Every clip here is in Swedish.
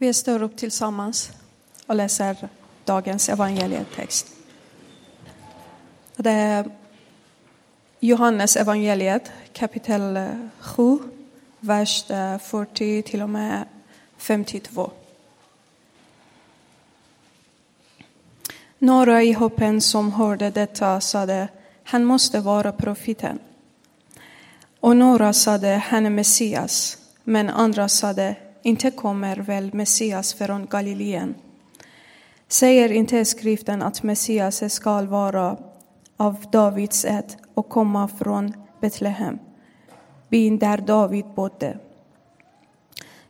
Vi står upp tillsammans och läser dagens evangelietext. Det är Johannes evangeliet kapitel 7, vers eh, 40 till och med 52. Några i hoppen som hörde detta sade, han måste vara profeten. Och några sade, han är Messias. Men andra sade, inte kommer väl Messias från Galileen? Säger inte skriften att Messias skall vara av Davids ett och komma från Betlehem, byn där David bodde?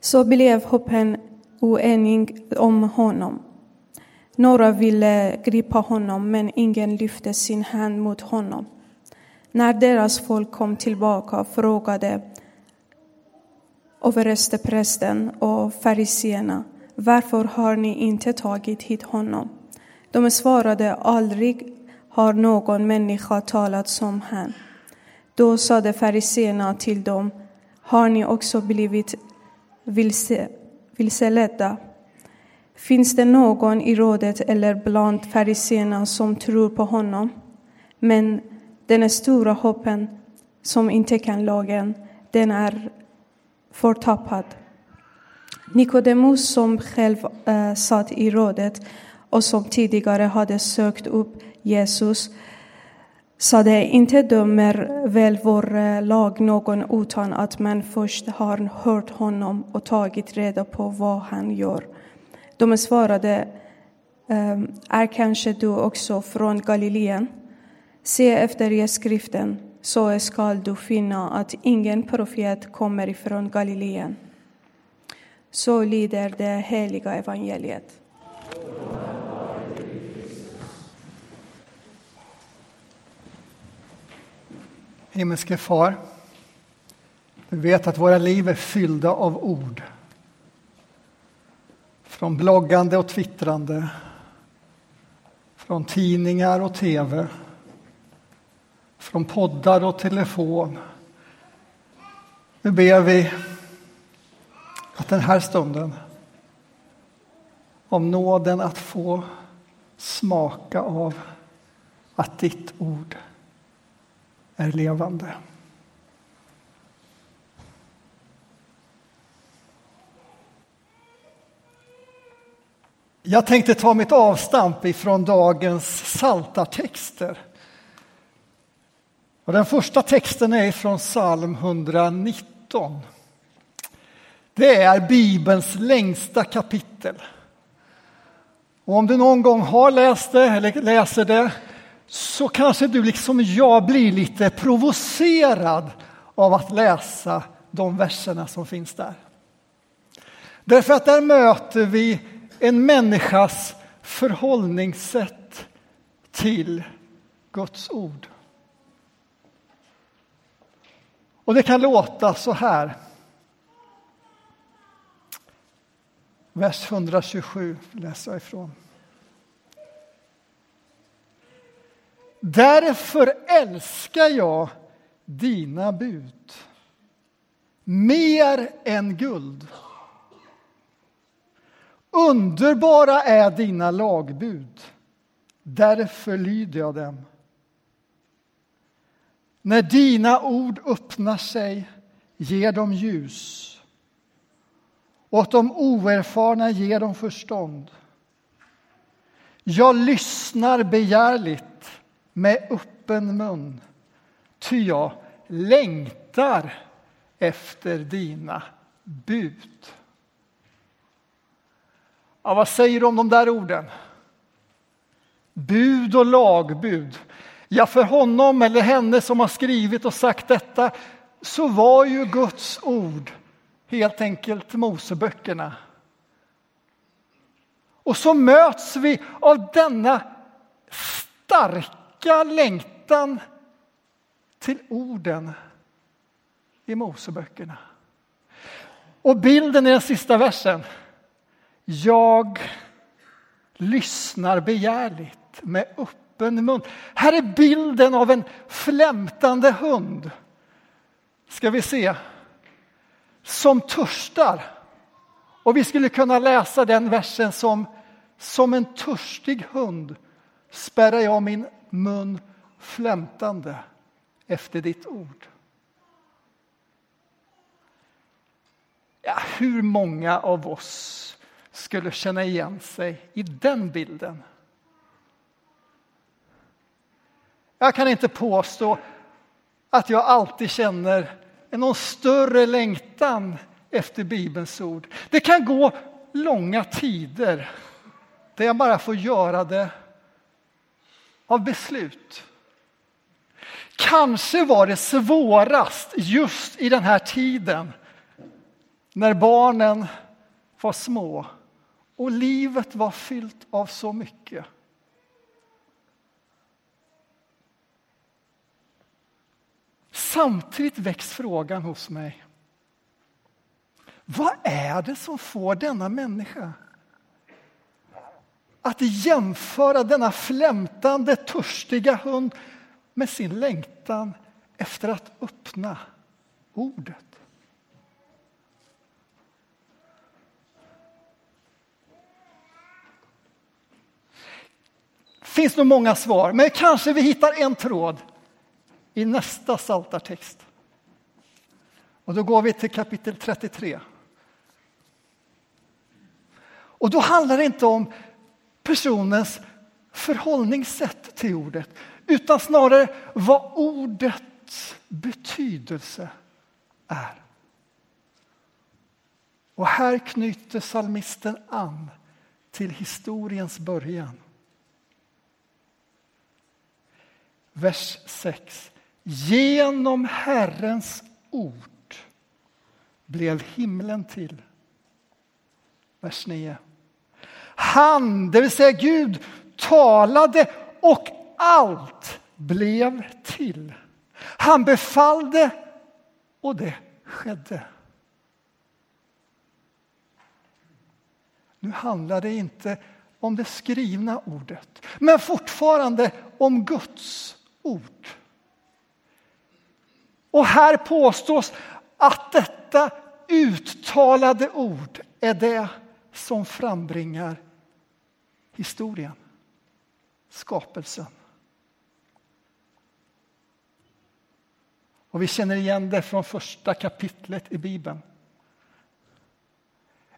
Så blev hoppen oenig om honom. Några ville gripa honom, men ingen lyfte sin hand mot honom. När deras folk kom tillbaka frågade översteprästen och fariseerna varför har ni inte tagit hit honom? De svarade aldrig har någon människa talat som han. Då sade fariseerna till dem har ni också blivit vilse, vilseledda? Finns det någon i rådet eller bland fariseerna som tror på honom? Men den stora hoppen som inte kan lagen, den är förtappad. Nikodemus som själv äh, satt i rådet och som tidigare hade sökt upp Jesus sade inte dömer väl vår eh, lag någon utan att man först har hört honom och tagit reda på vad han gör. De svarade, ehm, är kanske du också från Galileen? Se efter i skriften, så skall du finna att ingen profet kommer ifrån Galileen. Så lyder det heliga evangeliet. Himmelske Far, du vet att våra liv är fyllda av ord. Från bloggande och twittrande, från tidningar och tv, från poddar och telefon. Nu ber vi att den här stunden om nåden att få smaka av att ditt ord är levande. Jag tänkte ta mitt avstamp ifrån dagens saltartexter. Och den första texten är från psalm 119. Det är Bibelns längsta kapitel. Och om du någon gång har läst det eller läser det så kanske du liksom jag blir lite provocerad av att läsa de verserna som finns där. Därför att där möter vi en människas förhållningssätt till Guds ord. Och det kan låta så här. Vers 127 läser jag ifrån. Därför älskar jag dina bud mer än guld. Underbara är dina lagbud, därför lyder jag dem. När dina ord öppnar sig ger de ljus. Åt de oerfarna ger dem förstånd. Jag lyssnar begärligt med öppen mun, ty jag längtar efter dina bud. Ja, vad säger du om de där orden? Bud och lagbud. Ja, för honom eller henne som har skrivit och sagt detta så var ju Guds ord helt enkelt Moseböckerna. Och så möts vi av denna starka längtan till orden i Moseböckerna. Och bilden i den sista versen. Jag lyssnar begärligt med öppen mun. Här är bilden av en flämtande hund. Ska vi se. Som törstar Och vi skulle kunna läsa den versen som som en törstig hund spärrar jag min mun flämtande efter ditt ord. Ja, hur många av oss skulle känna igen sig i den bilden? Jag kan inte påstå att jag alltid känner någon större längtan efter Bibelns ord. Det kan gå långa tider där jag bara får göra det av beslut. Kanske var det svårast just i den här tiden när barnen var små och livet var fyllt av så mycket. Samtidigt väcks frågan hos mig. Vad är det som får denna människa att jämföra denna flämtande, törstiga hund med sin längtan efter att öppna ordet. Det finns nog många svar, men kanske vi hittar en tråd i nästa saltartext. Och då går vi till kapitel 33. Och då handlar det inte om personens förhållningssätt till ordet utan snarare vad ordets betydelse är. Och här knyter salmisten an till historiens början. Vers 6. Genom Herrens ord blev himlen till. Vers 9. Han, det vill säga Gud, talade och allt blev till. Han befallde och det skedde. Nu handlar det inte om det skrivna ordet, men fortfarande om Guds ord. Och här påstås att detta uttalade ord är det som frambringar historien, skapelsen. Och vi känner igen det från första kapitlet i Bibeln.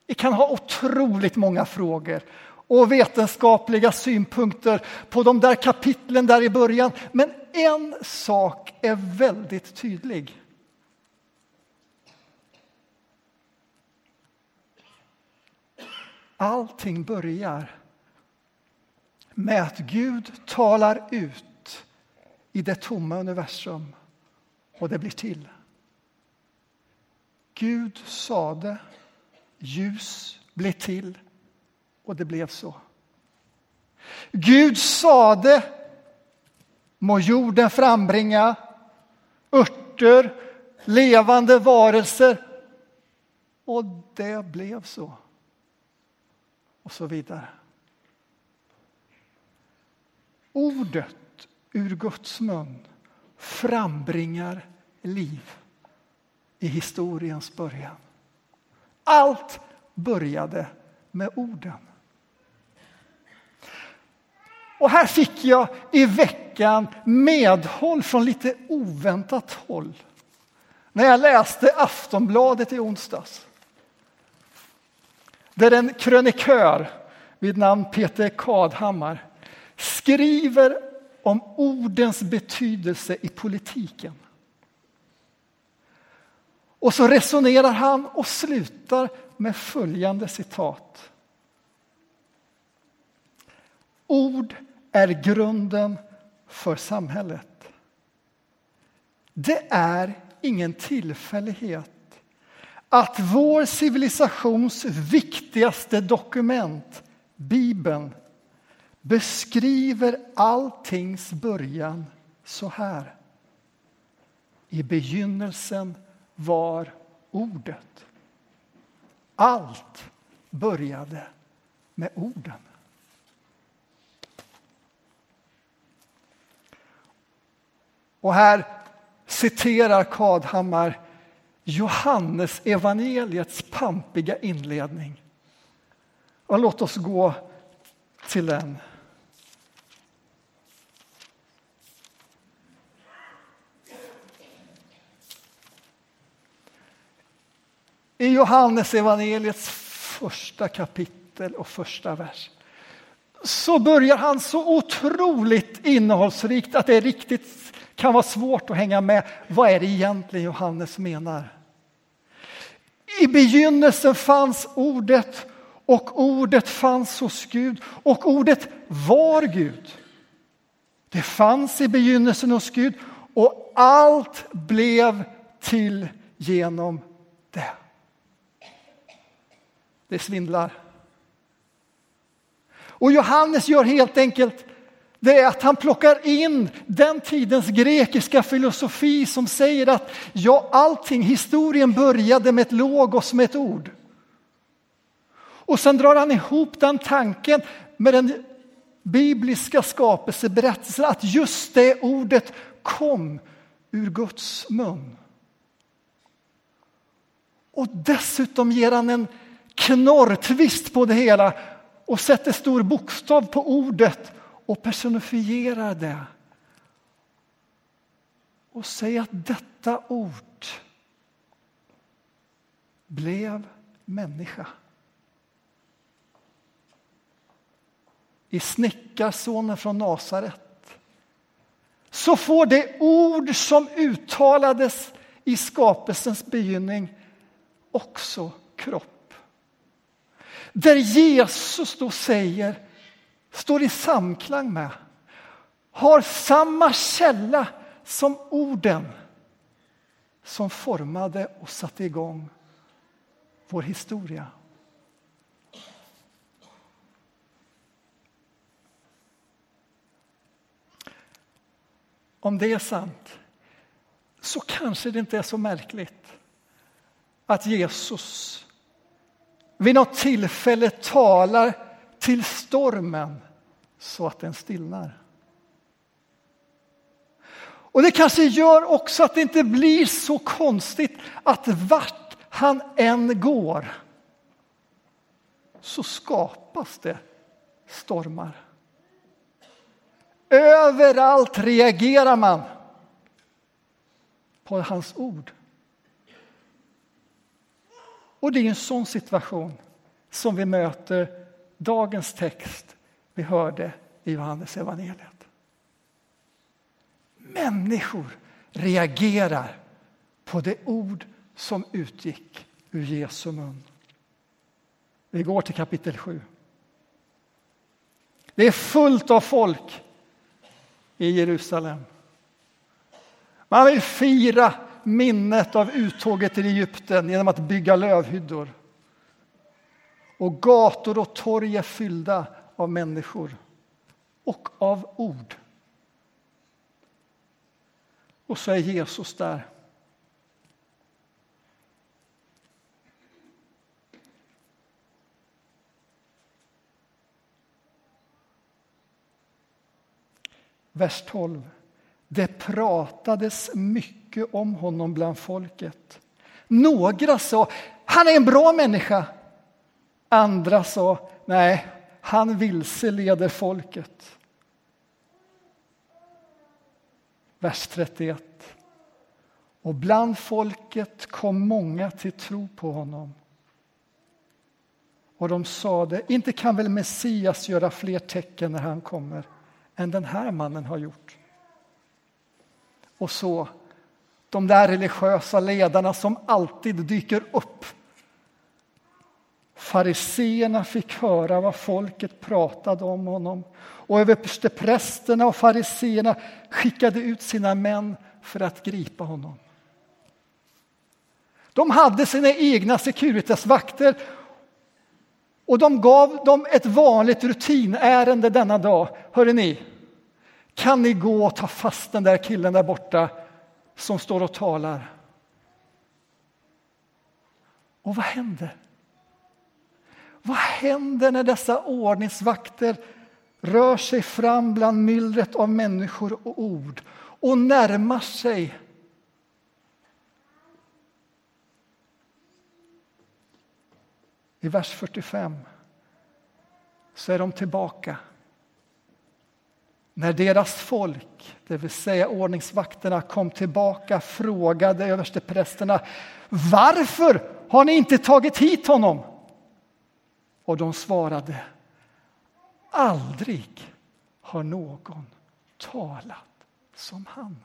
Vi kan ha otroligt många frågor och vetenskapliga synpunkter på de där kapitlen där i början. Men en sak är väldigt tydlig. Allting börjar med att Gud talar ut i det tomma universum och det blir till. Gud sade, ljus blev till och det blev så. Gud sade, må jorden frambringa örter, levande varelser och det blev så. Och så vidare. Ordet ur Guds mun frambringar liv i historiens början. Allt började med orden. Och här fick jag i veckan medhåll från lite oväntat håll när jag läste Aftonbladet i onsdags. Där en krönikör vid namn Peter Kadhammar skriver om ordens betydelse i politiken. Och så resonerar han och slutar med följande citat. Ord är grunden för samhället. Det är ingen tillfällighet att vår civilisations viktigaste dokument, Bibeln, beskriver alltings början så här. I begynnelsen var ordet. Allt började med orden. Och här citerar Kadhammar Johannes evangeliets pampiga inledning. Och låt oss gå till den. I Johannes evangeliets första kapitel och första vers så börjar han så otroligt innehållsrikt att det är riktigt kan vara svårt att hänga med. Vad är det egentligen Johannes menar? I begynnelsen fanns ordet och ordet fanns hos Gud och ordet var Gud. Det fanns i begynnelsen hos Gud och allt blev till genom det. Det svindlar. Och Johannes gör helt enkelt det är att han plockar in den tidens grekiska filosofi som säger att ja, allting, historien började med ett logos, med ett ord. Och sen drar han ihop den tanken med den bibliska skapelseberättelsen att just det ordet kom ur Guds mun. Och dessutom ger han en knorrtvist på det hela och sätter stor bokstav på ordet och personifierar det. Och säger att detta ord blev människa. I snickarsonen från Nasaret så får det ord som uttalades i skapelsens begynnelse också kropp. Där Jesus då säger, står i samklang med, har samma källa som orden som formade och satte igång vår historia. Om det är sant så kanske det inte är så märkligt att Jesus vid något tillfälle talar till stormen så att den stillnar. Och det kanske gör också att det inte blir så konstigt att vart han än går så skapas det stormar. Överallt reagerar man på hans ord. Och det är en sån situation som vi möter dagens text vi hörde i Johannes evangeliet. Människor reagerar på det ord som utgick ur Jesu mun. Vi går till kapitel 7. Det är fullt av folk i Jerusalem. Man vill fira minnet av uttåget till Egypten genom att bygga lövhyddor. Och gator och torg är fyllda av människor och av ord. Och så är Jesus där. Vers 12. Det pratades mycket om honom bland folket. Några sa han är en bra människa. Andra sa nej, han vilseleder folket. Vers 31. Och bland folket kom många till tro på honom. Och de sade, inte kan väl Messias göra fler tecken när han kommer än den här mannen har gjort. Och så de där religiösa ledarna som alltid dyker upp. Fariseerna fick höra vad folket pratade om honom och översteprästerna och fariseerna skickade ut sina män för att gripa honom. De hade sina egna Securitasvakter och de gav dem ett vanligt rutinärende denna dag. Hörde ni, kan ni gå och ta fast den där killen där borta som står och talar? Och vad händer? Vad händer när dessa ordningsvakter rör sig fram bland myllret av människor och ord och närmar sig I vers 45 så är de tillbaka. När deras folk, det vill säga ordningsvakterna, kom tillbaka frågade översteprästerna varför har ni inte tagit hit honom? Och de svarade aldrig har någon talat som han.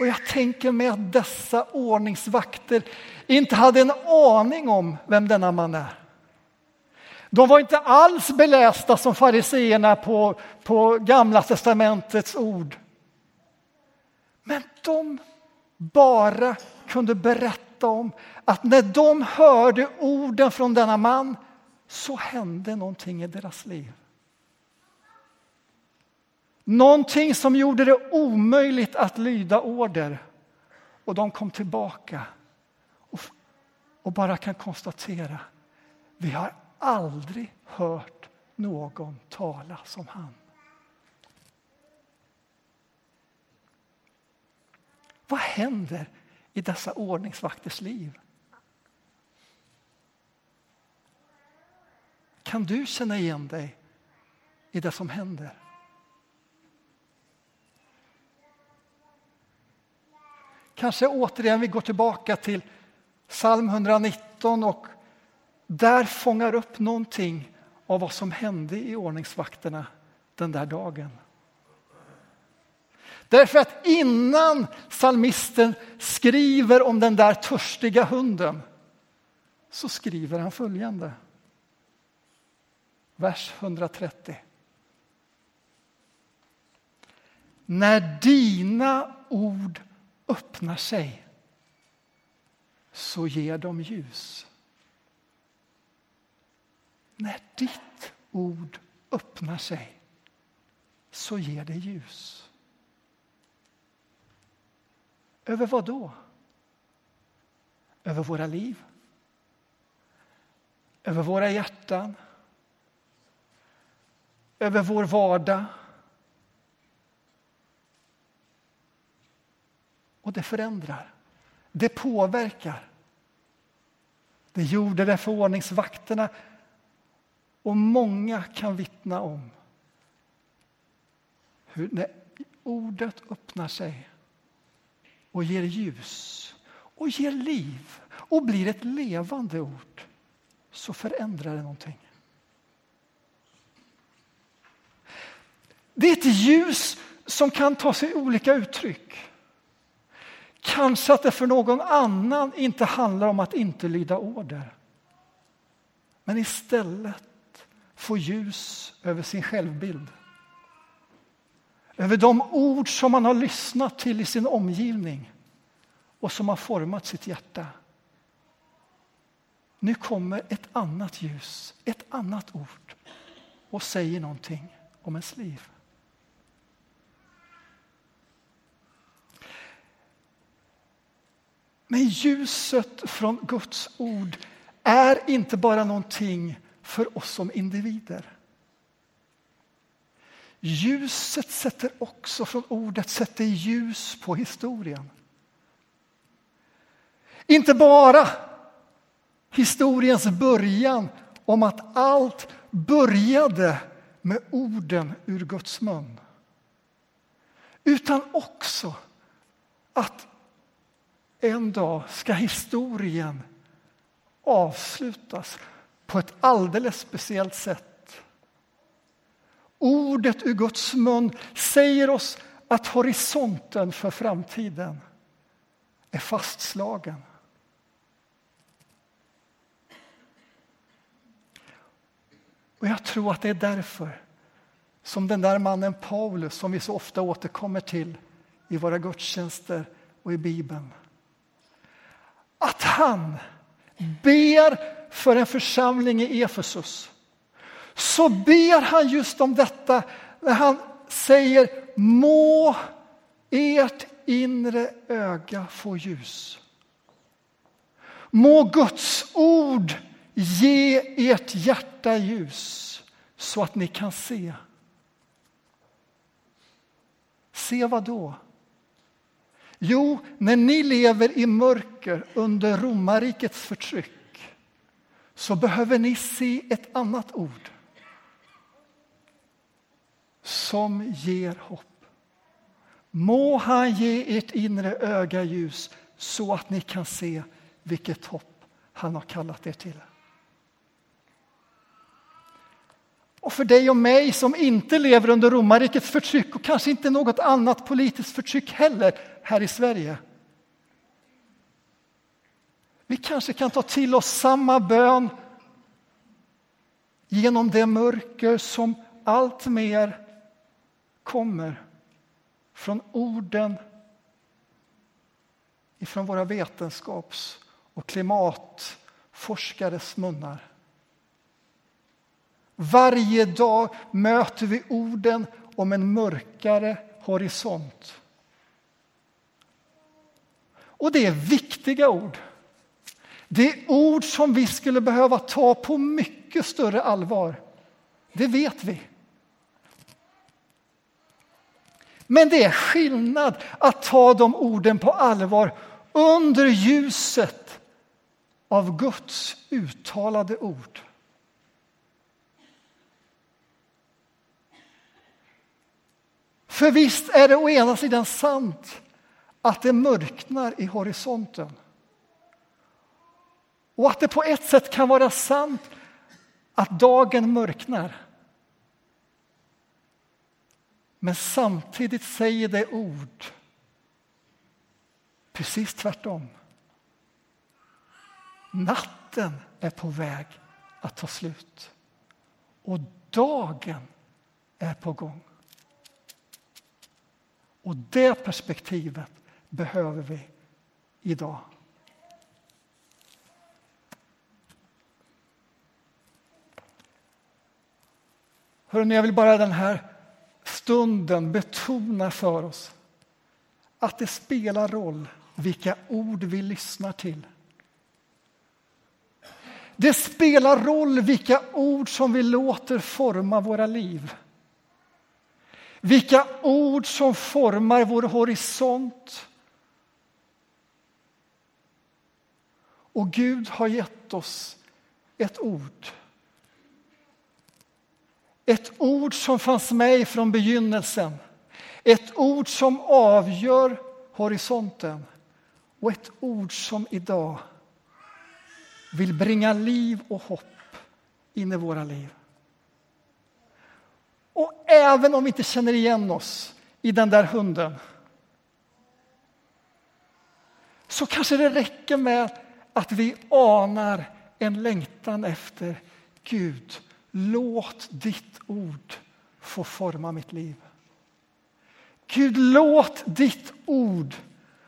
Och jag tänker mig att dessa ordningsvakter inte hade en aning om vem denna man är. De var inte alls belästa som fariseerna på, på Gamla testamentets ord. Men de bara kunde berätta om att när de hörde orden från denna man så hände någonting i deras liv. Någonting som gjorde det omöjligt att lyda order. Och de kom tillbaka och, och bara kan konstatera vi har aldrig hört någon tala som han. Vad händer i dessa ordningsvakters liv? Kan du känna igen dig i det som händer? Kanske återigen vi går tillbaka till psalm 119 och där fångar upp någonting av vad som hände i ordningsvakterna den där dagen. Därför att innan psalmisten skriver om den där törstiga hunden så skriver han följande. Vers 130. När dina ord öppnar sig så ger de ljus. När ditt ord öppnar sig så ger det ljus. Över vad då? Över våra liv? Över våra hjärtan? Över vår vardag? Och det förändrar. Det påverkar. Det gjorde det för ordningsvakterna och många kan vittna om hur när ordet öppnar sig och ger ljus och ger liv och blir ett levande ord så förändrar det någonting. Det är ett ljus som kan ta sig olika uttryck. Kanske att det för någon annan inte handlar om att inte lyda order. Men istället få ljus över sin självbild. Över de ord som man har lyssnat till i sin omgivning och som har format sitt hjärta. Nu kommer ett annat ljus, ett annat ord och säger någonting om ens liv. Men ljuset från Guds ord är inte bara någonting för oss som individer. Ljuset sätter också, från ordet, sätter ljus på historien. Inte bara historiens början om att allt började med orden ur Guds mun. Utan också att en dag ska historien avslutas på ett alldeles speciellt sätt. Ordet ur Guds mun säger oss att horisonten för framtiden är fastslagen. Och jag tror att det är därför som den där mannen Paulus, som vi så ofta återkommer till i våra gudstjänster och i Bibeln, att han ber för en församling i Efesus så ber han just om detta när han säger må ert inre öga få ljus. Må Guds ord ge ert hjärta ljus så att ni kan se. Se vad då? Jo, när ni lever i mörker under romarrikets förtryck så behöver ni se ett annat ord som ger hopp. Må han ge ert inre öga ljus så att ni kan se vilket hopp han har kallat er till. Och för dig och mig som inte lever under romarrikets förtryck och kanske inte något annat politiskt förtryck heller här i Sverige. Vi kanske kan ta till oss samma bön genom det mörker som allt mer kommer från orden ifrån våra vetenskaps och klimatforskares munnar. Varje dag möter vi orden om en mörkare horisont. Och det är viktiga ord. Det är ord som vi skulle behöva ta på mycket större allvar. Det vet vi. Men det är skillnad att ta de orden på allvar under ljuset av Guds uttalade ord. För visst är det å ena sidan sant att det mörknar i horisonten. Och att det på ett sätt kan vara sant att dagen mörknar. Men samtidigt säger det ord precis tvärtom. Natten är på väg att ta slut och dagen är på gång. Och det perspektivet behöver vi idag. Hörrni, jag vill bara den här stunden betona för oss att det spelar roll vilka ord vi lyssnar till. Det spelar roll vilka ord som vi låter forma våra liv. Vilka ord som formar vår horisont. Och Gud har gett oss ett ord. Ett ord som fanns med från begynnelsen. Ett ord som avgör horisonten och ett ord som idag vill bringa liv och hopp in i våra liv. Och även om vi inte känner igen oss i den där hunden så kanske det räcker med att vi anar en längtan efter Gud. Låt ditt ord få forma mitt liv. Gud, låt ditt ord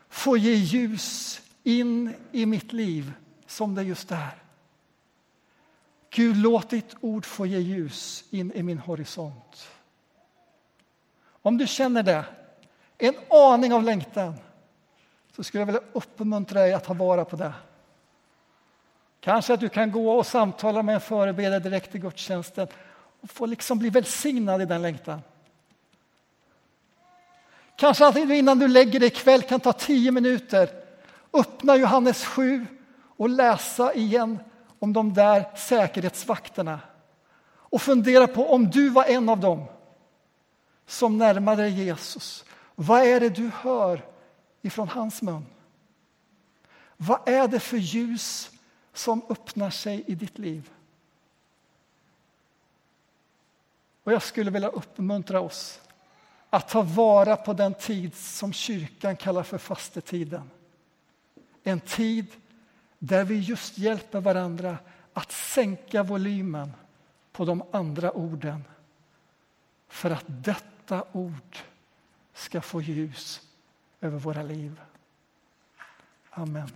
få ge ljus in i mitt liv som det just är. Gud, låt ditt ord få ge ljus in i min horisont. Om du känner det, en aning av längtan, så skulle jag vilja uppmuntra dig att ta vara på det. Kanske att du kan gå och samtala med en förebedjare direkt i gudstjänsten och få liksom bli välsignad i den längtan. Kanske att du innan du lägger dig ikväll kan ta tio minuter, öppna Johannes 7 och läsa igen om de där säkerhetsvakterna och fundera på om du var en av dem som närmade dig Jesus. Vad är det du hör ifrån hans mun? Vad är det för ljus som öppnar sig i ditt liv? Och jag skulle vilja uppmuntra oss att ta vara på den tid som kyrkan kallar för fastetiden. En tid där vi just hjälper varandra att sänka volymen på de andra orden för att detta ord ska få ljus över våra liv. Amen.